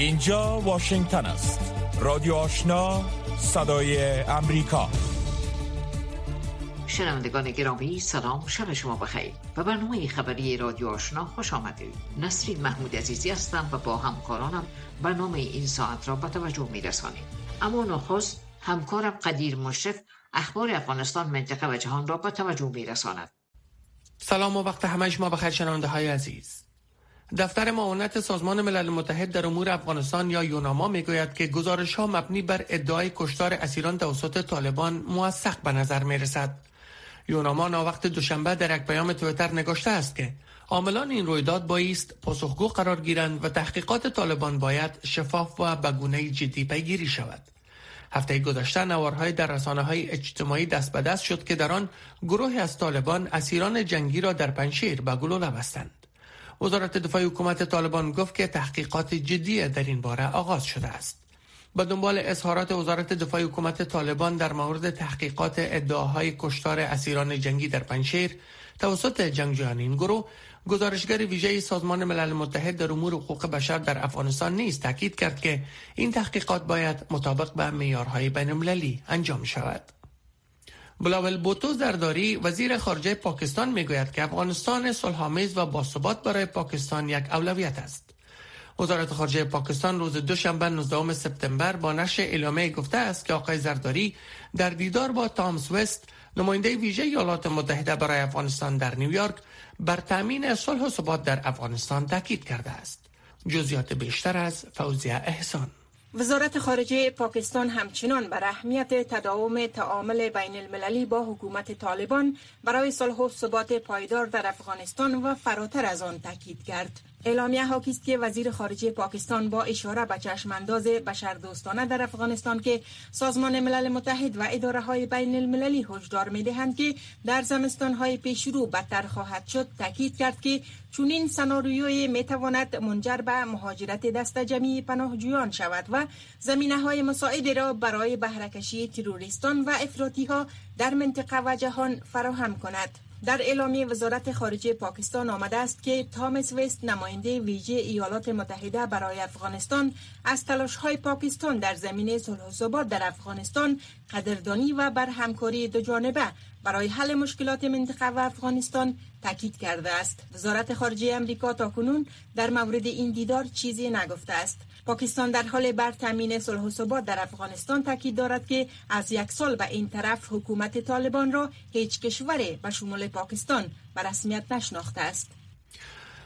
اینجا واشنگتن است. رادیو آشنا صدای امریکا. شنوندگان گرامی سلام شب شما بخیر. و برنامه خبری رادیو آشنا خوش آمدید. نسرین محمود عزیزی هستم و با همکارانم برنامه این ساعت را به توجه می رسانیم اما نخست همکارم قدیر مشرف اخبار افغانستان منطقه و جهان را به توجه می رساند سلام و وقت همه شما بخیر شنونده های عزیز. دفتر معاونت سازمان ملل متحد در امور افغانستان یا یوناما می‌گوید که گزارش ها مبنی بر ادعای کشتار اسیران توسط طالبان موثق به نظر می رسد. یوناما وقت دوشنبه در یک پیام تویتر نگاشته است که عاملان این رویداد بایست پاسخگو قرار گیرند و تحقیقات طالبان باید شفاف و به گونه جدی پیگیری شود. هفته گذشته نوارهای در رسانه های اجتماعی دست به دست شد که در آن گروهی از طالبان اسیران جنگی را در پنشیر به گلوله بستند. وزارت دفاع حکومت طالبان گفت که تحقیقات جدی در این باره آغاز شده است. با دنبال اظهارات وزارت دفاع حکومت طالبان در مورد تحقیقات ادعاهای کشتار اسیران جنگی در پنشیر توسط جنگجویان این گروه گزارشگر ویژه سازمان ملل متحد در امور حقوق بشر در افغانستان نیز تاکید کرد که این تحقیقات باید مطابق به معیارهای بین انجام شود. بلاول بوتو زرداری وزیر خارجه پاکستان می‌گوید که افغانستان صلحآمیز و باثبات برای پاکستان یک اولویت است. وزارت خارجه پاکستان روز دوشنبه 19 سپتامبر با نشر اعلامیه گفته است که آقای زرداری در دیدار با تامس وست نماینده ویژه ایالات متحده برای افغانستان در نیویورک بر تامین صلح و ثبات در افغانستان تاکید کرده است. جزئیات بیشتر از فوزیه احسان وزارت خارجه پاکستان همچنان بر اهمیت تداوم تعامل بین المللی با حکومت طالبان برای صلح و ثبات پایدار در افغانستان و فراتر از آن تاکید کرد. اعلامیه که وزیر خارجه پاکستان با اشاره به چشمانداز بشردوستانه در افغانستان که سازمان ملل متحد و اداره های بین المللی هشدار می دهند که در زمستان های پیشرو بدتر خواهد شد تاکید کرد که چونین سناریوی می تواند منجر به مهاجرت دست جمعی پناهجویان شود و زمینه های مساعد را برای بهرهکشی تروریستان و افراطی ها در منطقه و جهان فراهم کند. در اعلامیه وزارت خارجه پاکستان آمده است که تامس وست نماینده ویژه ایالات متحده برای افغانستان از تلاش های پاکستان در زمینه صلح و ثبات در افغانستان قدردانی و بر همکاری دو جانبه برای حل مشکلات منطقه و افغانستان تاکید کرده است. وزارت خارجه امریکا تاکنون در مورد این دیدار چیزی نگفته است. پاکستان در حال بر تامین صلح و ثبات در افغانستان تاکید دارد که از یک سال به این طرف حکومت طالبان را هیچ کشوری به شمول پاکستان به رسمیت نشناخته است.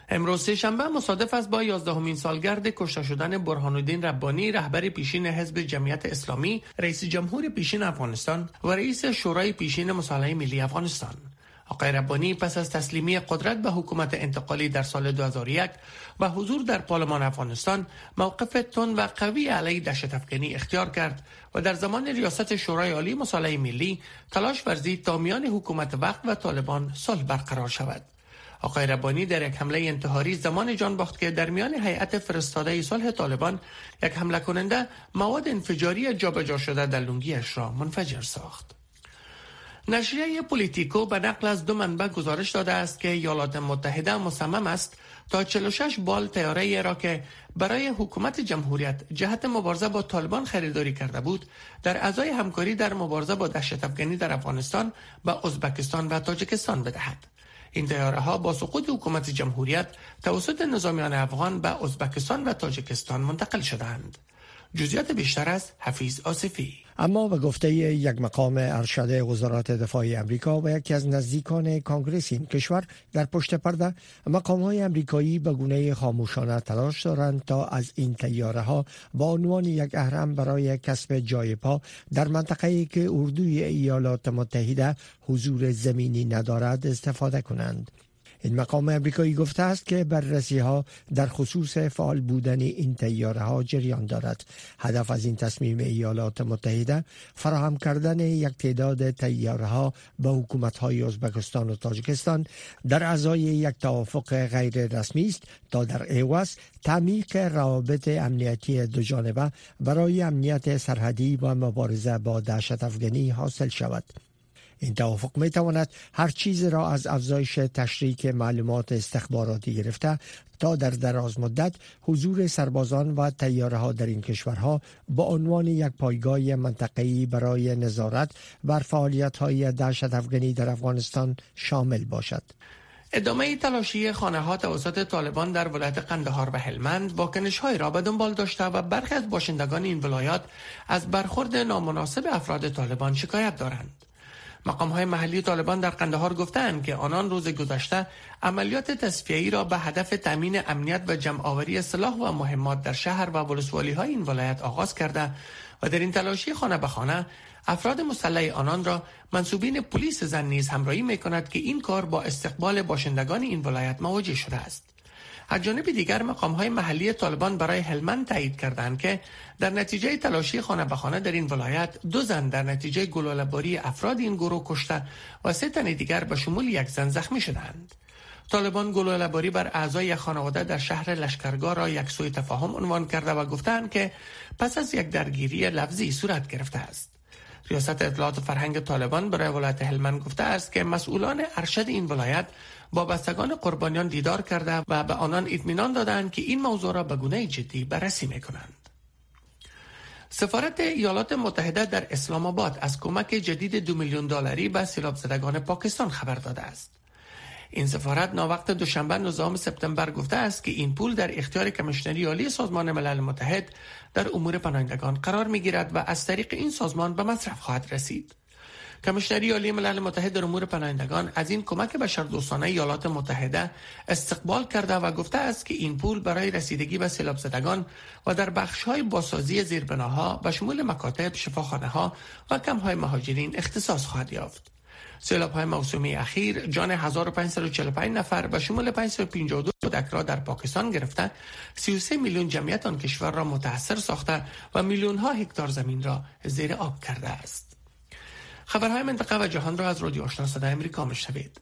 امروز شنبه مصادف است با یازدهمین سالگرد کشته شدن برهان الدین ربانی رهبر پیشین حزب جمعیت اسلامی رئیس جمهور پیشین افغانستان و رئیس شورای پیشین مصالحه ملی افغانستان. آقای ربانی پس از تسلیمی قدرت به حکومت انتقالی در سال 2001 و حضور در پارلمان افغانستان موقف تون و قوی علیه دهشت افغانی اختیار کرد و در زمان ریاست شورای عالی مصالحه ملی تلاش ورزید تا میان حکومت وقت و طالبان صلح برقرار شود. آقای ربانی در یک حمله انتحاری زمان جان باخت که در میان هیئت فرستاده صلح طالبان یک حمله کننده مواد انفجاری جابجا شده در لنگیش را منفجر ساخت. نشریه پولیتیکو به نقل از دو منبع گزارش داده است که ایالات متحده مصمم است تا 46 بال تیاره را که برای حکومت جمهوریت جهت مبارزه با طالبان خریداری کرده بود در اعضای همکاری در مبارزه با دهشت افغانی در افغانستان به ازبکستان و تاجیکستان بدهد این تیاره ها با سقوط حکومت جمهوریت توسط نظامیان افغان به ازبکستان و تاجیکستان منتقل شدند. جزئیات بیشتر از حفیظ آصفی. اما به گفته یک مقام ارشد وزارت دفاع امریکا و یکی از نزدیکان کانگرس این کشور در پشت پرده مقام های امریکایی به گونه خاموشانه تلاش دارند تا از این تیاره ها با عنوان یک اهرم برای کسب جای پا در منطقه که اردوی ایالات متحده حضور زمینی ندارد استفاده کنند. این مقام امریکایی گفته است که بررسی ها در خصوص فعال بودن این تیاره ها جریان دارد. هدف از این تصمیم ایالات متحده فراهم کردن یک تعداد تیاره ها به حکومت های ازبکستان و تاجیکستان در ازای یک توافق غیر رسمی است تا در عوض تعمیق روابط امنیتی دو جانبه برای امنیت سرحدی و مبارزه با دهشت افغانی حاصل شود. این توافق می تواند هر چیز را از افزایش تشریک معلومات استخباراتی گرفته تا در دراز مدت حضور سربازان و تیاره ها در این کشورها با عنوان یک پایگاه منطقه‌ای برای نظارت بر فعالیت های دهشت افغانی در افغانستان شامل باشد. ادامه تلاشی خانه ها توسط طالبان در ولایت قندهار و هلمند واکنش های را به دنبال داشته و برخی از باشندگان این ولایات از برخورد نامناسب افراد طالبان شکایت دارند. مقام های محلی طالبان در قندهار گفتند که آنان روز گذشته عملیات تصفیه‌ای را به هدف تامین امنیت و جمع آوری سلاح و مهمات در شهر و ولسوالی های این ولایت آغاز کرده و در این تلاشی خانه به خانه افراد مسلح آنان را منصوبین پلیس زن نیز همراهی می کند که این کار با استقبال باشندگان این ولایت مواجه شده است. از جانب دیگر مقام های محلی طالبان برای هلمند تایید کردند که در نتیجه تلاشی خانه به خانه در این ولایت دو زن در نتیجه گلوله‌باری افراد این گروه کشته و سه تن دیگر به شمول یک زن زخمی شدند. طالبان گلوله‌باری بر اعضای خانواده در شهر لشکرگاه را یک سوی تفاهم عنوان کرده و گفتند که پس از یک درگیری لفظی صورت گرفته است. ریاست اطلاعات فرهنگ طالبان برای ولایت هلمند گفته است که مسئولان ارشد این ولایت با بستگان قربانیان دیدار کرده و به آنان اطمینان دادند که این موضوع را به گونه جدی بررسی می کنند. سفارت ایالات متحده در اسلام آباد از کمک جدید دو میلیون دلاری به سیلاب زدگان پاکستان خبر داده است. این سفارت ناوقت دوشنبه 19 سپتامبر گفته است که این پول در اختیار کمیشنری عالی سازمان ملل متحد در امور پناهندگان قرار می گیرد و از طریق این سازمان به مصرف خواهد رسید. کمیشنری عالی ملل متحد در امور پناهندگان از این کمک بشردوستانه ایالات متحده استقبال کرده و گفته است که این پول برای رسیدگی به سیلاب زدگان و در بخش های باسازی زیربناها به شمول مکاتب، شفاخانه ها و کم های مهاجرین اختصاص خواهد یافت. سیلاب های موسومی اخیر جان 1545 نفر به شمول 552 کودک را در پاکستان گرفته 33 میلیون جمعیت آن کشور را متاثر ساخته و میلیون ها هکتار زمین را زیر آب کرده است. خبرهای منطقه و جهان را از رادیو آشنا صدای امریکا میشنوید.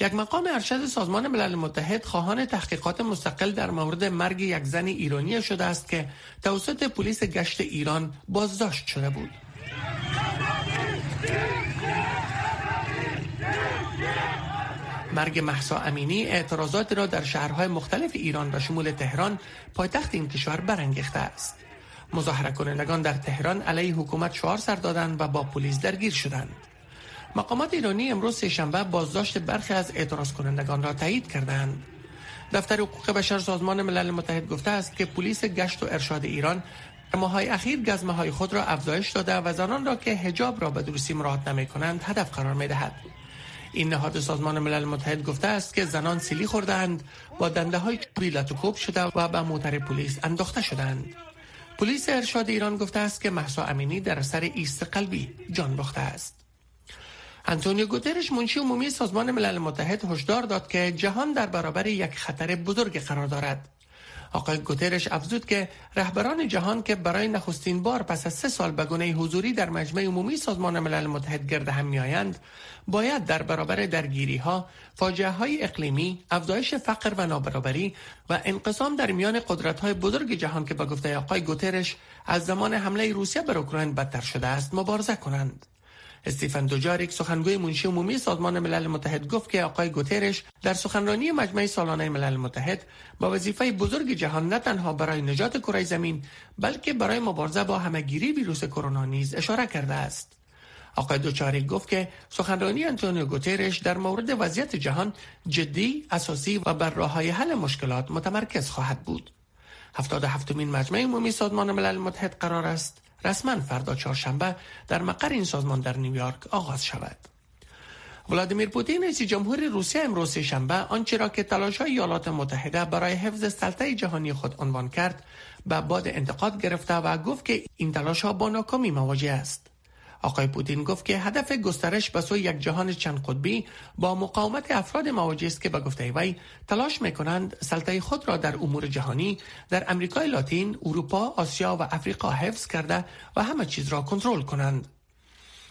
یک مقام ارشد سازمان ملل متحد خواهان تحقیقات مستقل در مورد مرگ یک زن ایرانی شده است که توسط پلیس گشت ایران بازداشت شده بود. مرگ محسا امینی اعتراضات را در شهرهای مختلف ایران و شمول تهران پایتخت این کشور برانگیخته است. مظاهره کنندگان در تهران علیه حکومت شعار سر دادند و با پلیس درگیر شدند. مقامات ایرانی امروز سهشنبه بازداشت برخی از اعتراض کنندگان را تایید کردند. دفتر حقوق بشر سازمان ملل متحد گفته است که پلیس گشت و ارشاد ایران در ماهای اخیر گزمه های خود را افزایش داده و زنان را که حجاب را به درستی مراعات نمی کنند هدف قرار می دهد. این نهاد سازمان ملل متحد گفته است که زنان سیلی خوردند با دنده های چوبی لت و شده و به موتر پلیس انداخته شدند پلیس ارشاد ایران گفته است که مهسا امینی در اثر ایست قلبی جان باخته است. انتونیو گوترش منشی عمومی سازمان ملل متحد هشدار داد که جهان در برابر یک خطر بزرگ قرار دارد. آقای گوترش افزود که رهبران جهان که برای نخستین بار پس از سه سال به گونه حضوری در مجمع عمومی سازمان ملل متحد گرد هم میآیند باید در برابر درگیری ها، فاجعه های اقلیمی، افزایش فقر و نابرابری و انقسام در میان قدرت های بزرگ جهان که با گفته آقای گوترش از زمان حمله روسیه بر اوکراین بدتر شده است مبارزه کنند. استیفن دوجاریک سخنگوی منشی عمومی سازمان ملل متحد گفت که آقای گوترش در سخنرانی مجمع سالانه ملل متحد با وظیفه بزرگ جهان نه تنها برای نجات کره زمین بلکه برای مبارزه با همهگیری ویروس کرونا نیز اشاره کرده است. آقای دوچاریک گفت که سخنرانی انتونیو گوترش در مورد وضعیت جهان جدی، اساسی و بر راه حل مشکلات متمرکز خواهد بود. 77 مین مجمع عمومی سازمان ملل متحد قرار است رسما فردا چهارشنبه در مقر این سازمان در نیویورک آغاز شود. ولادیمیر پوتین رئیس جمهور روسیه امروز شنبه آنچه را که تلاش های ایالات متحده برای حفظ سلطه جهانی خود عنوان کرد به باد انتقاد گرفته و گفت که این تلاش ها با ناکامی مواجه است. آقای پوتین گفت که هدف گسترش به سوی یک جهان چند قطبی با مقاومت افراد مواجه است که به گفته وی تلاش می کنند سلطه خود را در امور جهانی در امریکای لاتین، اروپا، آسیا و افریقا حفظ کرده و همه چیز را کنترل کنند.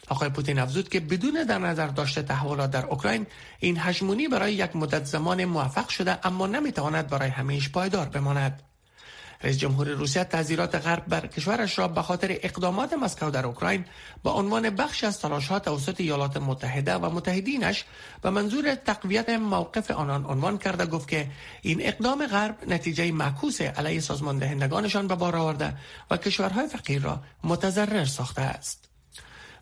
آقای پوتین افزود که بدون در نظر داشته تحولات در اوکراین این هژمونی برای یک مدت زمان موفق شده اما نمی‌تواند برای همیش پایدار بماند. رئیس جمهور روسیه تعذیرات غرب بر کشورش را به خاطر اقدامات مسکو در اوکراین با عنوان بخش از تلاشات توسط ایالات متحده و متحدینش به منظور تقویت موقف آنان عنوان کرده گفت که این اقدام غرب نتیجه معکوس علیه سازمان دهندگانشان به بار آورده و کشورهای فقیر را متضرر ساخته است.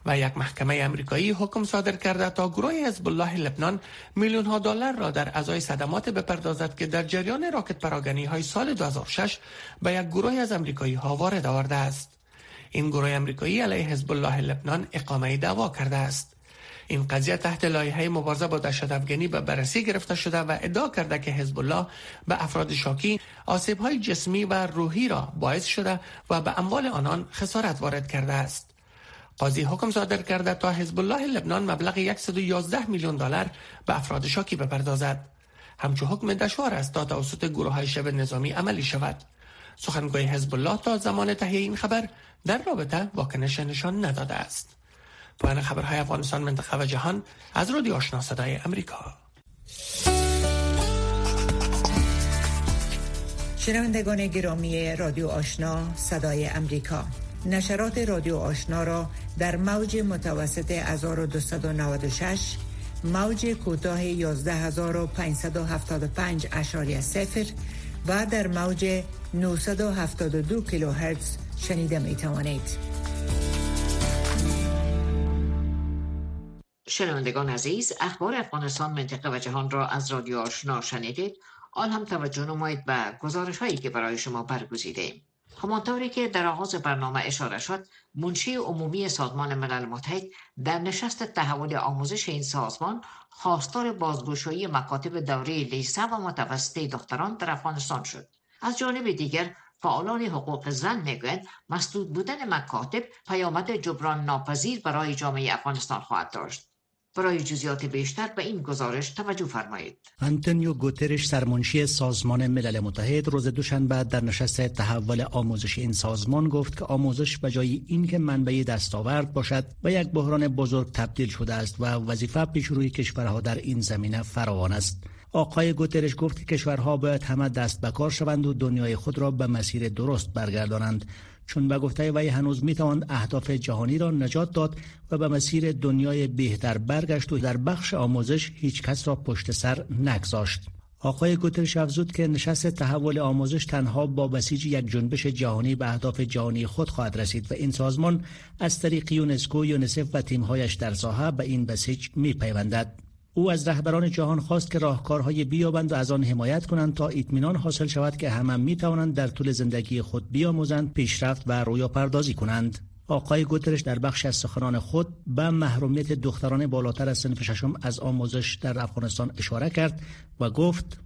و یک محکمه امریکایی حکم صادر کرده تا گروه حزب الله لبنان میلیون ها دلار را در ازای صدمات بپردازد که در جریان راکت پراگنی های سال 2006 به یک گروه از امریکایی ها وارد آورده است. این گروه امریکایی علیه حزب الله لبنان اقامه دعوا کرده است. این قضیه تحت لایحه مبارزه با دهشت افغانی به بررسی گرفته شده و ادعا کرده که حزب الله به افراد شاکی آسیب های جسمی و روحی را باعث شده و به اموال آنان خسارت وارد کرده است. قاضی حکم صادر کرده تا حزب الله لبنان مبلغ 111 میلیون دلار به افراد شاکی بپردازد. همچو حکم دشوار است تا توسط گروه های شب نظامی عملی شود. سخنگوی حزب الله تا زمان تهیه این خبر در رابطه واکنش نشان نداده است. پایان خبرهای افغانستان منطقه و جهان از رادیو آشنا صدای امریکا. شنوندگان گرامی رادیو آشنا صدای امریکا. نشرات رادیو آشنا را در موج متوسط 1296 موج کوتاه 11575 اشاری سفر و در موج 972 کیلوهرتز شنیده می توانید. شنوندگان عزیز اخبار افغانستان منطقه و جهان را از رادیو آشنا شنیدید آن هم توجه نمایید به گزارش هایی که برای شما برگزیده همانطوری که در آغاز برنامه اشاره شد منشی عمومی سازمان ملل متحد در نشست تحول آموزش این سازمان خواستار بازگشایی مکاتب دوره لیسه و متوسطه دختران در افغانستان شد. از جانب دیگر فعالان حقوق زن می‌گویند مسدود بودن مکاتب پیامد جبران ناپذیر برای جامعه افغانستان خواهد داشت. برای جزیات بیشتر به این گزارش توجه فرمایید. انتونیو گوترش سرمنشی سازمان ملل متحد روز دوشنبه در نشست تحول آموزش این سازمان گفت که آموزش به جای اینکه منبع دستاورد باشد و یک بحران بزرگ تبدیل شده است و وظیفه پیش روی کشورها در این زمینه فراوان است. آقای گوترش گفت که کشورها باید همه دست به کار شوند و دنیای خود را به مسیر درست برگردانند. چون به گفته وی هنوز می توان اهداف جهانی را نجات داد و به مسیر دنیای بهتر برگشت و در بخش آموزش هیچ کس را پشت سر نگذاشت. آقای گوترش افزود که نشست تحول آموزش تنها با بسیج یک جنبش جهانی به اهداف جهانی خود خواهد رسید و این سازمان از طریق یونسکو، یونسف و تیمهایش در ساحه به این بسیج می پیوندد. او از رهبران جهان خواست که راهکارهای بیابند و از آن حمایت کنند تا اطمینان حاصل شود که همه می توانند در طول زندگی خود بیاموزند پیشرفت و رویا پردازی کنند. آقای گوترش در بخش از سخنان خود به محرومیت دختران بالاتر از سنف ششم از آموزش در افغانستان اشاره کرد و گفت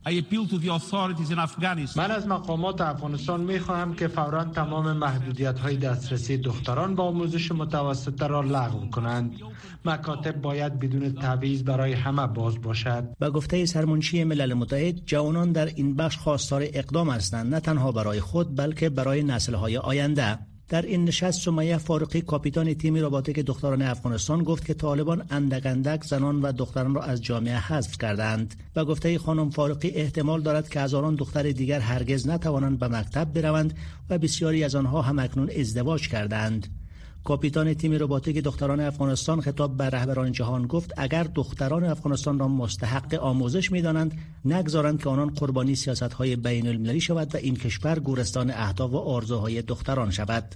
من از مقامات افغانستان می خواهم که فورا تمام محدودیت های دسترسی دختران به آموزش متوسط را لغو کنند. مکاتب باید بدون تبعیض برای همه باز باشد. به گفته سرمنشی ملل متحد جوانان در این بخش خواستار اقدام هستند نه تنها برای خود بلکه برای نسل‌های آینده. در این نشست سمیه فاروقی کاپیتان تیم رابطه دختران افغانستان گفت که طالبان اندک اندک زنان و دختران را از جامعه حذف کردند و گفته خانم فاروقی احتمال دارد که هزاران دختر دیگر هرگز نتوانند به مکتب بروند و بسیاری از آنها هم اکنون ازدواج کردند. کاپیتان تیم رباتیک دختران افغانستان خطاب به رهبران جهان گفت اگر دختران افغانستان را مستحق آموزش می‌دانند نگذارند که آنان قربانی سیاست های بین المللی شود و این کشور گورستان اهداف و آرزوهای دختران شود.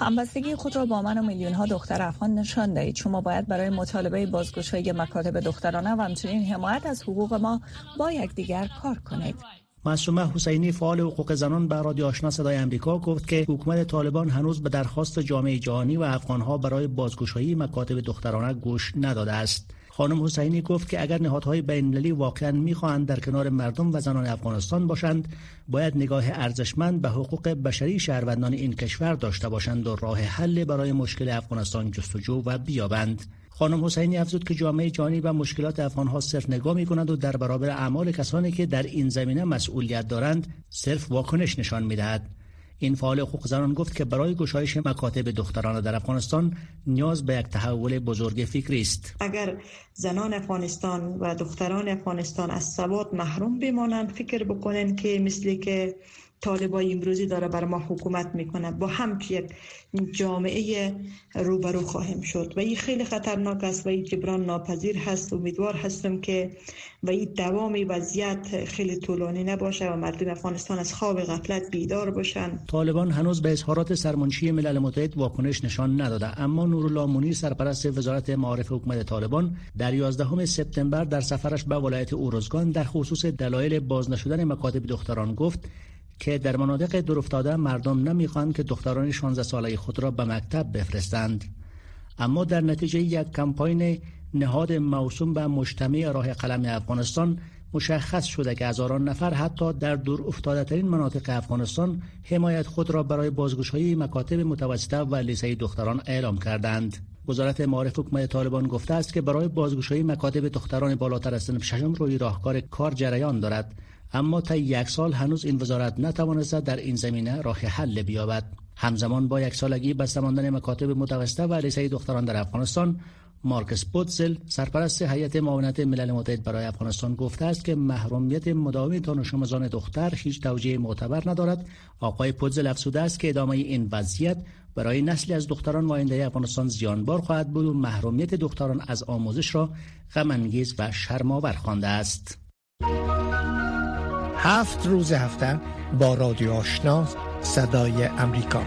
همبستگی خود را با من و میلیون ها دختر افغان نشان دهید. شما باید برای مطالبه بازگشایی مکاتب دخترانه و همچنین حمایت از حقوق ما با یکدیگر کار کنید. معصومه حسینی فعال حقوق زنان به رادیو آشنا صدای امریکا گفت که حکومت طالبان هنوز به درخواست جامعه جهانی و افغانها برای بازگشایی مکاتب دخترانه گوش نداده است. خانم حسینی گفت که اگر نهادهای بین‌المللی واقعا می‌خواهند در کنار مردم و زنان افغانستان باشند باید نگاه ارزشمند به حقوق بشری شهروندان این کشور داشته باشند و راه حل برای مشکل افغانستان جستجو و بیابند. خانم حسینی افزود که جامعه جهانی و مشکلات افغانها صرف نگاه می کند و در برابر اعمال کسانی که در این زمینه مسئولیت دارند صرف واکنش نشان می دهد. این فعال حقوق زنان گفت که برای گشایش مکاتب دختران در افغانستان نیاز به یک تحول بزرگ فکری است اگر زنان افغانستان و دختران افغانستان از ثبات محروم بمانند فکر بکنن که مثلی که طالبای امروزی داره بر ما حکومت می‌کنه. با هم یک جامعه روبرو خواهیم شد. و این خیلی خطرناک است و این جبران ناپذیر هست. امیدوار هستم که و این دوام وضعیت خیلی طولانی نباشه و مردم افغانستان از خواب غفلت بیدار باشن. طالبان هنوز به اظهارات سرمنشی ملل متحد واکنش نشان نداده. اما نورالله منیر سرپرست وزارت معارف حکومت طالبان در 11 سپتامبر در سفرش به ولایت اوروزگان در خصوص دلایل باز نشدن مکاتب دختران گفت که در مناطق دورافتاده مردم نمی‌خواهند که دختران 16 ساله خود را به مکتب بفرستند اما در نتیجه یک کمپاین نهاد موسوم به مجتمع راه قلم افغانستان مشخص شده که هزاران نفر حتی در دور افتاده ترین مناطق افغانستان حمایت خود را برای بازگشایی مکاتب متوسطه و لیسه دختران اعلام کردند. وزارت معارف حکومت طالبان گفته است که برای بازگشایی مکاتب دختران بالاتر از سنف ششم روی راهکار کار جریان دارد اما تا یک سال هنوز این وزارت نتوانسته در این زمینه راه حل بیابد. همزمان با یک سالگی بسته ماندن مکاتب متوسطه و لیسه دختران در افغانستان مارکس پوتزل سرپرست هیئت معاونت ملل متحد برای افغانستان گفته است که محرومیت مداوم دانش آموزان دختر هیچ توجیه معتبر ندارد. آقای پوتزل افزوده است که ادامه این وضعیت برای نسلی از دختران آینده افغانستان زیانبار خواهد بود و محرومیت دختران از آموزش را غم و شرمآور خوانده است. هفت روز هفته با رادیو آشنا صدای امریکا.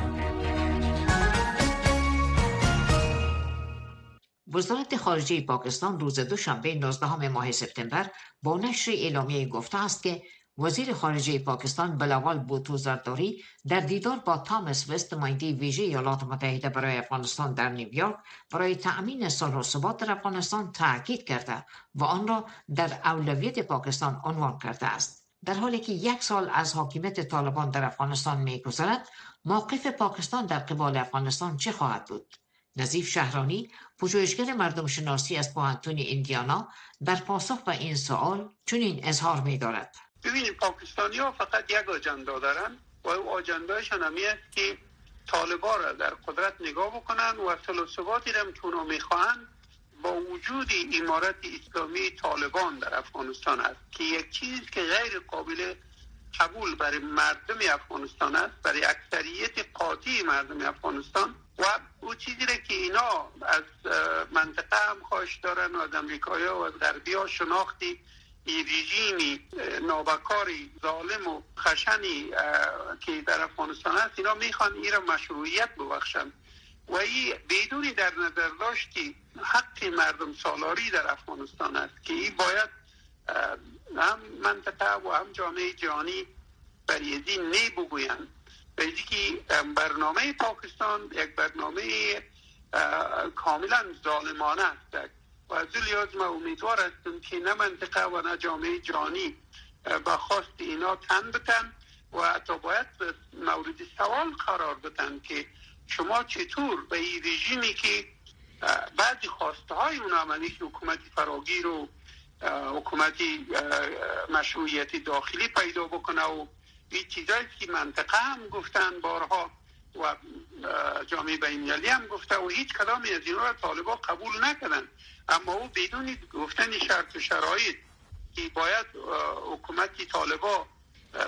وزارت خارجه پاکستان روز دوشنبه 19 ماه سپتامبر با نشر اعلامیه گفته است که وزیر خارجه پاکستان بلاول بوتو زرداری در دیدار با تامس وست نماینده ویژه ایالات متحده برای افغانستان در نیویورک برای تأمین صلح و ثبات در افغانستان تاکید کرده و آن را در اولویت پاکستان عنوان کرده است. در حالی که یک سال از حاکمیت طالبان در افغانستان میگذرد موقف پاکستان در قبال افغانستان چه خواهد بود؟ نظیف شهرانی پژوهشگر مردم شناسی از پوهنتون ایندیانا در پاسخ به این سوال چنین اظهار می دارد ببینید پاکستانی ها فقط یک آجندا دارن و او آجندایشان همیه که طالبان را در قدرت نگاه بکنن و ثباتی را که اونا می‌خواهند با وجود امارت اسلامی طالبان در افغانستان است که یک چیز که غیر قابل قبول برای مردم افغانستان است برای اکثریت قاطی مردم افغانستان و او چیزی را که اینا از منطقه هم خواهش دارن و از امریکایی و از غربی ها شناختی رژیمی نابکاری ظالم و خشنی که در افغانستان است اینا می‌خوان این را مشروعیت ببخشند و این بدونی در نظر داشتی. حق مردم سالاری در افغانستان است که این باید هم منطقه و هم جامعه جهانی بر یزی نی بگویند که برنامه پاکستان یک برنامه کاملا ظالمانه است. و از لیاز ما امیدوار هستم که نه منطقه و نه جامعه جهانی به خواست اینا تن بتن و حتی باید مورد سوال قرار بدن که شما چطور به این رژیمی که بعضی خواسته های اون عملی حکومتی فراگیر و حکومتی مشروعیت داخلی پیدا بکنه و این چیزایی که منطقه هم گفتن بارها و جامعه بینالمللی هم گفته و هیچ کلامی از این را طالبا قبول نکردن. اما او بدون گفتن شرط و شرایط که باید حکومتی طالبا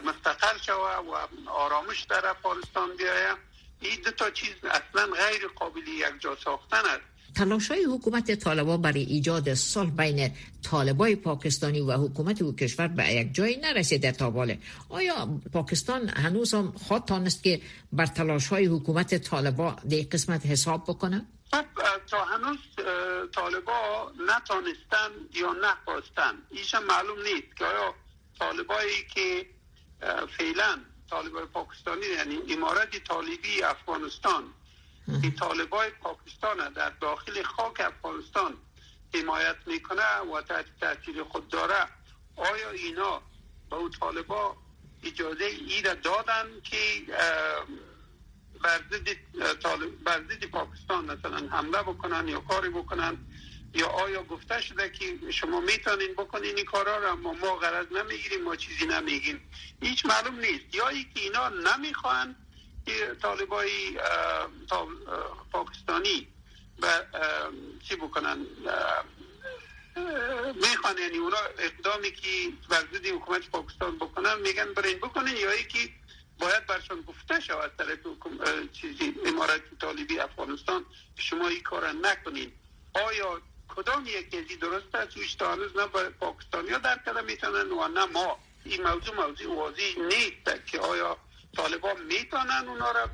مستقل شوه و آرامش در افغانستان بیایه این دو تا چیز اصلا غیر قابل یک جا ساختن است. تلاش های حکومت طالبان برای ایجاد صلح بین طالبای پاکستانی و حکومت او کشور به یک جایی نرسیده تا باله آیا پاکستان هنوز هم خواهد تانست که بر تلاش های حکومت طالبا در قسمت حساب بکنه؟ خب، تا هنوز طالبا نتانستن یا نخواستن ایش معلوم نیست که آیا طالبایی که فعلا طالبای پاکستانی یعنی امارت طالبی افغانستان. که طالبای پاکستان در داخل خاک افغانستان حمایت می‌کنه و تحت تاثیر خود داره. آیا اینا به اون طالبا اجازه ای را دادن که بر ضد پاکستان مثلا حمله بکنن یا کاری بکنن؟ یا آیا گفته شده که شما می‌تونین بکنین این کارا رو اما ما غرض نمی‌گیریم ما چیزی نمیگیم. هیچ معلوم نیست. یا ای که اینا نمی‌خوان طالبای پاکستانی به چی بکنن می‌خوان. یعنی اونا اقدامی که بر ضد حکومت پاکستان بکنن میگن برین بکنین. یا که باید برشان گفته شود در چیزی امارت طالبی افغانستان شما این کار نکنین. آیا کدام یکی درست است؟ توش هنوز نه پاکستانی ها در کده می‌تونن و نه ما. این موضوع موضوع واضح نیست که آیا طالبان می‌تونن اونا را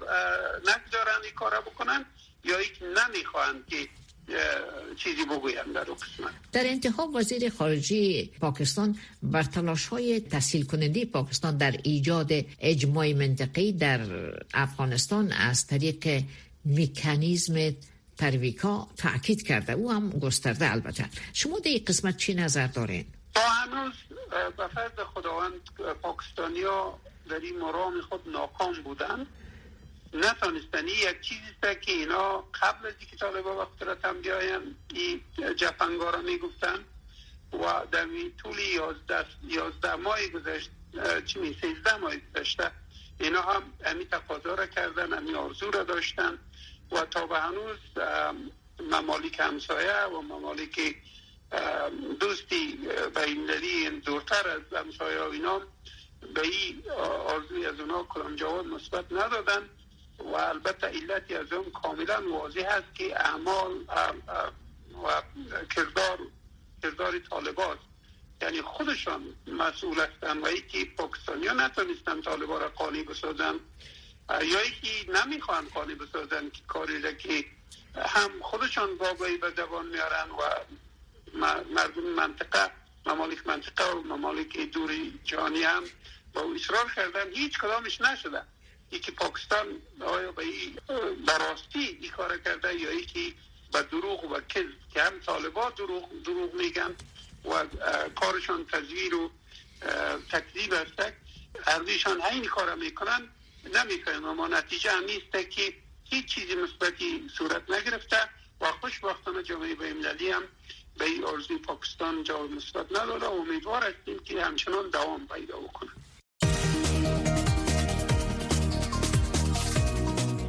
نگذارن این کار بکنن یا یک نمی‌خواهند که چیزی بگویم در قسمت. در انتها وزیر خارجه پاکستان بر تلاش های تحصیل کننده پاکستان در ایجاد اجماع منطقی در افغانستان از طریق میکانیزم ترویکا تاکید کرده. او هم گسترده البته. شما در این قسمت چی نظر دارین؟ تا هنوز به فرد خداوند پاکستانی ها در این مرام خود ناکام بودن. نتانستنی یک چیزی است که اینا قبل از اینکه طالبا وقت را هم بیاین این جفنگا را می‌گفتن و در طول یازده, یازده ماه گذشت چی می سیزده ماه گذشته اینا هم امی تقاضا را کردن امی آرزو را داشتن. و تا به هنوز ممالک همسایه و ممالک دوستی بینالمللی دورتر از همسایه و اینا به این آرزوی از اونا کلام جواب مثبت ندادن و البته علتی از اون کاملا واضح است که اعمال و کردار کردار طالبات یعنی خودشان مسئول هستند و که پاکستانی ها نتونستن طالبا را قانی بسازن. یا یکی نمی‌خوان قانی بسازن که کاری که هم خودشان واقعی به دوان میارن و مردم منطقه ممالک منطقه و ممالک دوری جانی هم با اصرار کردن. هیچ کدامش نشده. یکی پاکستان آیا به این براستی این کار کرده یا یکی به دروغ و کذب که هم طالبات دروغ, دروغ میگن و کارشان تزویر و تکذیب هست اردیشان این کار می‌کنن. نمی‌کنن اما نتیجه هم نیست که هیچ چیزی مثبتی صورت نگرفته و خوشبختانه جامعه بینالمللی هم به این آرزوی پاکستان جواب مثبت نداده امیدوار هستیم که همچنان دوام پیدا بکنه.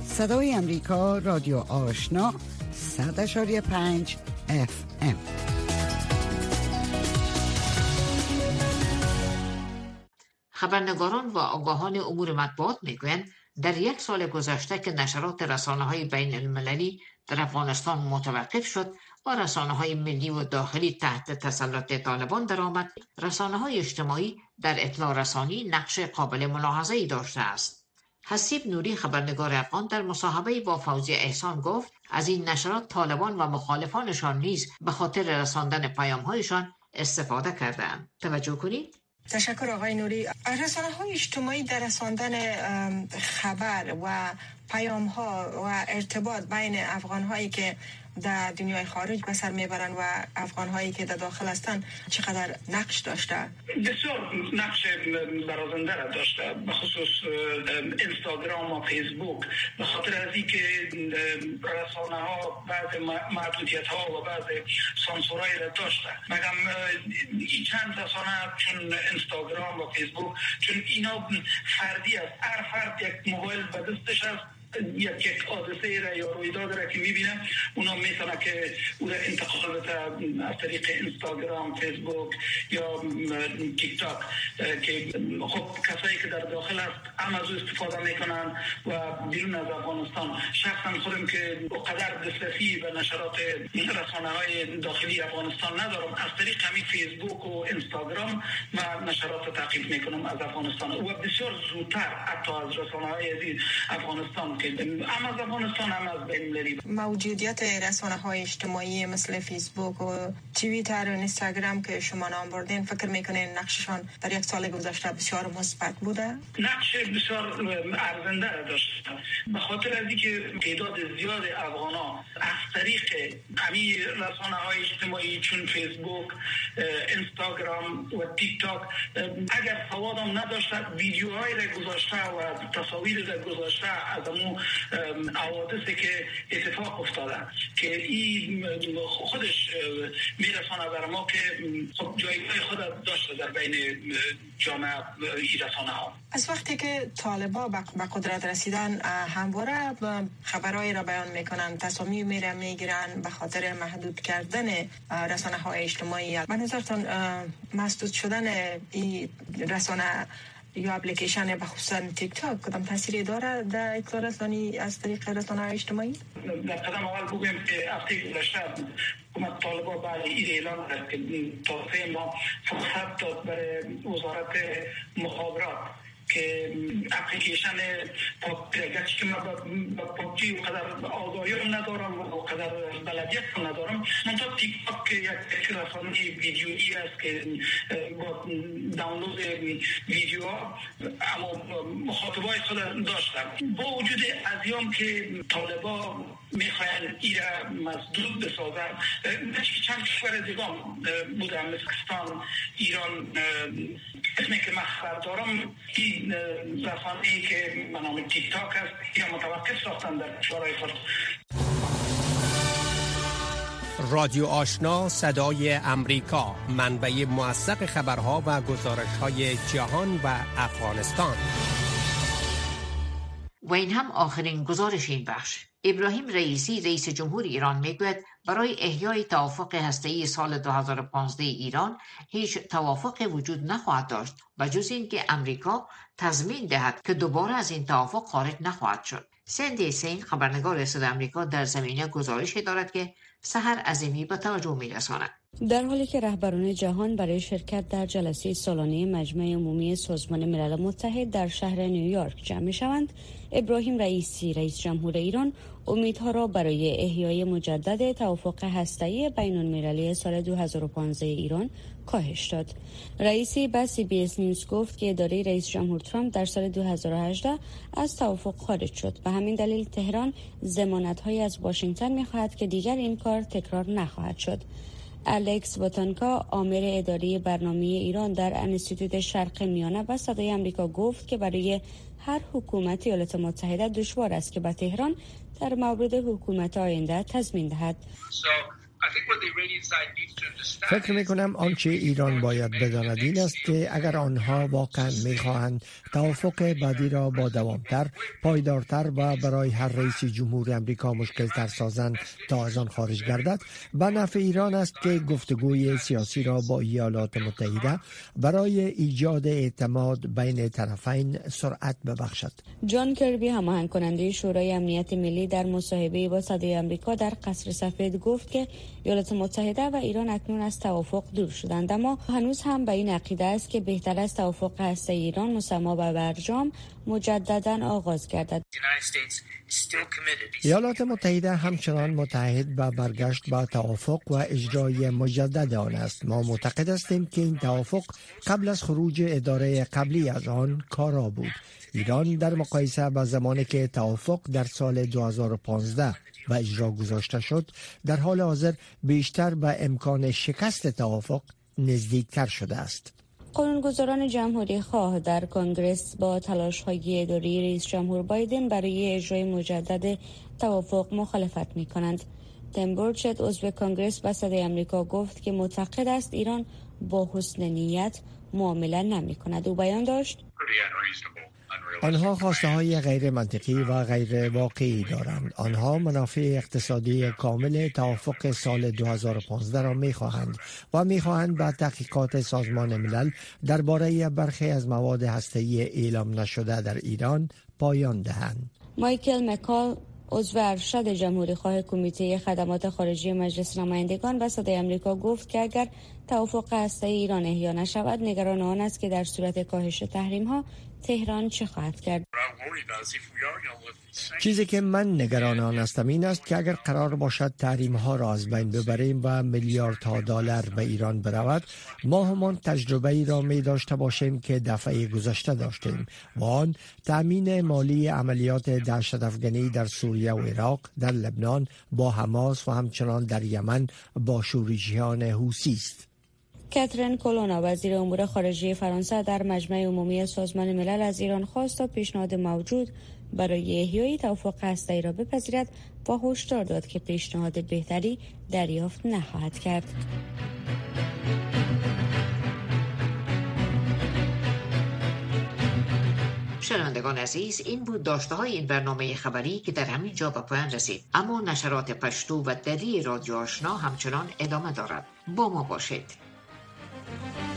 صدای امریکا رادیو آشنا صد پنج خبرنگاران و آگاهان امور مطبوعات می‌گویند در یک سال گذشته که نشرات رسانه های بین المللی در افغانستان متوقف شد و رسانه های ملی و داخلی تحت تسلط طالبان درآمد رسانه های اجتماعی در اطلاع رسانی نقش قابل ملاحظه داشته است. حسیب نوری خبرنگار افغان در مصاحبه با فوزی احسان گفت از این نشرات طالبان و مخالفانشان نیز به خاطر رساندن پیامهایشان استفاده کردند توجه کنید؟ تشکر آقای نوری. رسانه های اجتماعی در رساندن خبر و پیام ها و ارتباط بین افغان هایی که در دنیای خارج به سر می‌برن و افغان هایی که در داخل هستن چقدر نقش داشته؟ بسیار نقش برازنده را داشته به خصوص اینستاگرام و فیسبوک. به خاطر از اینکه رسانه ها بعض محدودیت ها و بعض سانسورهای را داشته. مگم این چند رسانه چون اینستاگرام و فیسبوک چون اینا فردی است. هر فرد یک موبایل به دستش است یک حادثه را یا رویداد را که می‌بینه اونا می‌تونه که او را انتقال از طریق اینستاگرام فیسبوک یا تیک تاک که خب کسایی که در داخل است هم از استفاده می‌کنن و بیرون از افغانستان. شخصا خودم که قدر دسترسی به نشرات رسانه های داخلی افغانستان ندارم. از طریق همین فیسبوک و اینستاگرام و نشرات تعقیب می‌کنم از افغانستان. و بسیار زودتر حتی از رسانه های افغانستان هم از افغانستان هم از بین موجودیت رسانه های اجتماعی مثل فیسبوک و توییتر و اینستاگرام که شما نام بردین فکر می‌کنین نقششان در یک سال گذشته بسیار مثبت بوده؟ نقش بسیار ارزنده داشت به خاطر از اینکه تعداد زیاد افغان ها از طریق همین رسانه های اجتماعی چون فیسبوک اینستاگرام و تیک تاک اگر سواد هم نداشته ویدیوهای را گذاشته و تصاویر را گذاشته از حوادثی که اتفاق افتاده که این خودش میرسانه بر ما که خب جایگاه خود داشته در بین جامعه رسانه ها از وقتی که طالبا به قدرت رسیدن همواره خبرهایی را بیان می‌کنن تصامیم میره می‌گیرن به خاطر محدود کردن رسانه های اجتماعی. به نظرتان مسدود شدن این رسانه یا اپلیکیشن به خصوصا تیک تاک کدام تاثیری داره در اطلاع رسانی از طریق رسانه اجتماعی در قدم اول بگویم که هفته گذشته حکومت طالبا بعد این اعلان کرد که توسعه ما فرصت برای وزارت مخابرات. که اپلیکیشن گرچه که من با پاپجی قدر آگاهی ندارم و قدر بلدیت ندارم منطقه تیک تاک یک رسانه ویدیویی است که با دانلود ویدیو اما مخاطبای خود داشتم. با وجود ازیام که طالبا می‌خواین ایره مزدود بسازن. چند کشور دیگه بودم مثل ایران اسمی که من خبر دارم این رسانه ای که به نام تیک تاک است یا متوقف ساختن در کشورهای خود. رادیو آشنا صدای امریکا منبع موثق خبرها و گزارش های جهان و افغانستان. و این هم آخرین گزارش این بخش. ابراهیم رئیسی رئیس جمهور ایران می‌گوید برای احیای توافق هسته‌ای سال 2015 ایران هیچ توافق وجود نخواهد داشت و جز اینکه امریکا تضمین دهد که دوباره از این توافق خارج نخواهد شد. سندی سین خبرنگار صدای آمریکا در زمینه گزارش دارد که سحر عظیمی به توجه میرساند. در حالی که رهبران جهان برای شرکت در جلسه سالانه مجمع عمومی سازمان ملل متحد در شهر نیویورک جمع شوند ابراهیم رئیسی رئیس جمهور ایران امیدها را برای احیای مجدد توافق هسته‌ای بین المللی سال 2015 ایران کاهش داد. رئیسی به CBS News گفت که اداره رئیس جمهور ترامپ در سال 2018 از توافق خارج شد. به همین دلیل تهران ضمانت‌هایی از واشنگتن می‌خواهد که دیگر این کار تکرار نخواهد شد. الکس واتانکا آمر اداری برنامه ایران در انستیتوت شرق میانه و صدای امریکا گفت که برای هر حکومت ایالات متحده دشوار است که به تهران در مورد حکومت آینده تضمین دهد. فکر می کنم آنچه ایران باید بداند این است که اگر آنها واقعا می خواهند توافق بعدی را با دوامتر پایدارتر و برای هر رئیس جمهور امریکا مشکل تر سازند تا از آن خارج گردد. به نفع ایران است که گفتگوی سیاسی را با ایالات متحده برای ایجاد اعتماد بین طرفین سرعت ببخشد. جان کربی هماهنگ کننده شورای امنیت ملی در مصاحبه با صدای آمریکا در قصر سفید گفت که ایالات متحده و ایران اکنون از توافق دور شدند. اما هنوز هم به این عقیده است که بهتر است توافق هسته ایران مسما و برجام مجددا آغاز گردد. ایالات متحده همچنان متحد به برگشت به توافق و اجرای مجدد آن است. ما معتقد هستیم که این توافق قبل از خروج اداره قبلی از آن کارا بود. ایران در مقایسه با زمانی که توافق در سال 2015 و اجرا گذاشته شد در حال حاضر بیشتر به امکان شکست توافق نزدیکتر شده است قانونگذاران جمهوری خواه در کنگرس با تلاش های اداری رئیس جمهور بایدن برای اجرای مجدد توافق مخالفت می کنند. تمبورچت عضو کنگرس به صدای امریکا گفت که معتقد است ایران با حسن نیت معامله نمی کند. او بیان داشت آنها خواسته های غیر منطقی و غیر واقعی دارند. آنها منافع اقتصادی کامل توافق سال 2015 را می خواهند و می خواهند به تحقیقات سازمان ملل درباره برخی از مواد هسته‌ای اعلام نشده در ایران پایان دهند. مایکل مکال عضو ارشد جمهوری خواه کمیته خدمات خارجی مجلس نمایندگان و صدای امریکا گفت که اگر توافق هسته ایران احیا نشود نگران آن است که در صورت کاهش تحریم ها تهران چه خواهد کرد؟ چیزی که من نگران آن هستم این است که اگر قرار باشد تحریم ها را از بین ببریم و میلیاردها دلار به ایران برود ما همان تجربه ای را می داشته باشیم که دفعه گذشته داشتیم و آن تأمین مالی عملیات دهشت افغانی در سوریه و عراق در لبنان با حماس و همچنان در یمن با شورشیان حوسی است. کاترین کولونا وزیر امور خارجه فرانسه در مجمع عمومی سازمان ملل از ایران خواست تا پیشنهاد موجود برای احیای توافق هسته‌ای را بپذیرد و هشدار داد که پیشنهاد بهتری دریافت نخواهد کرد. شنوندگان عزیز این بود داشته های این برنامه خبری که در همین جا به پایان رسید. اما نشرات پشتو و دری رادیو آشنا همچنان ادامه دارد. با ما باشید. Thank you.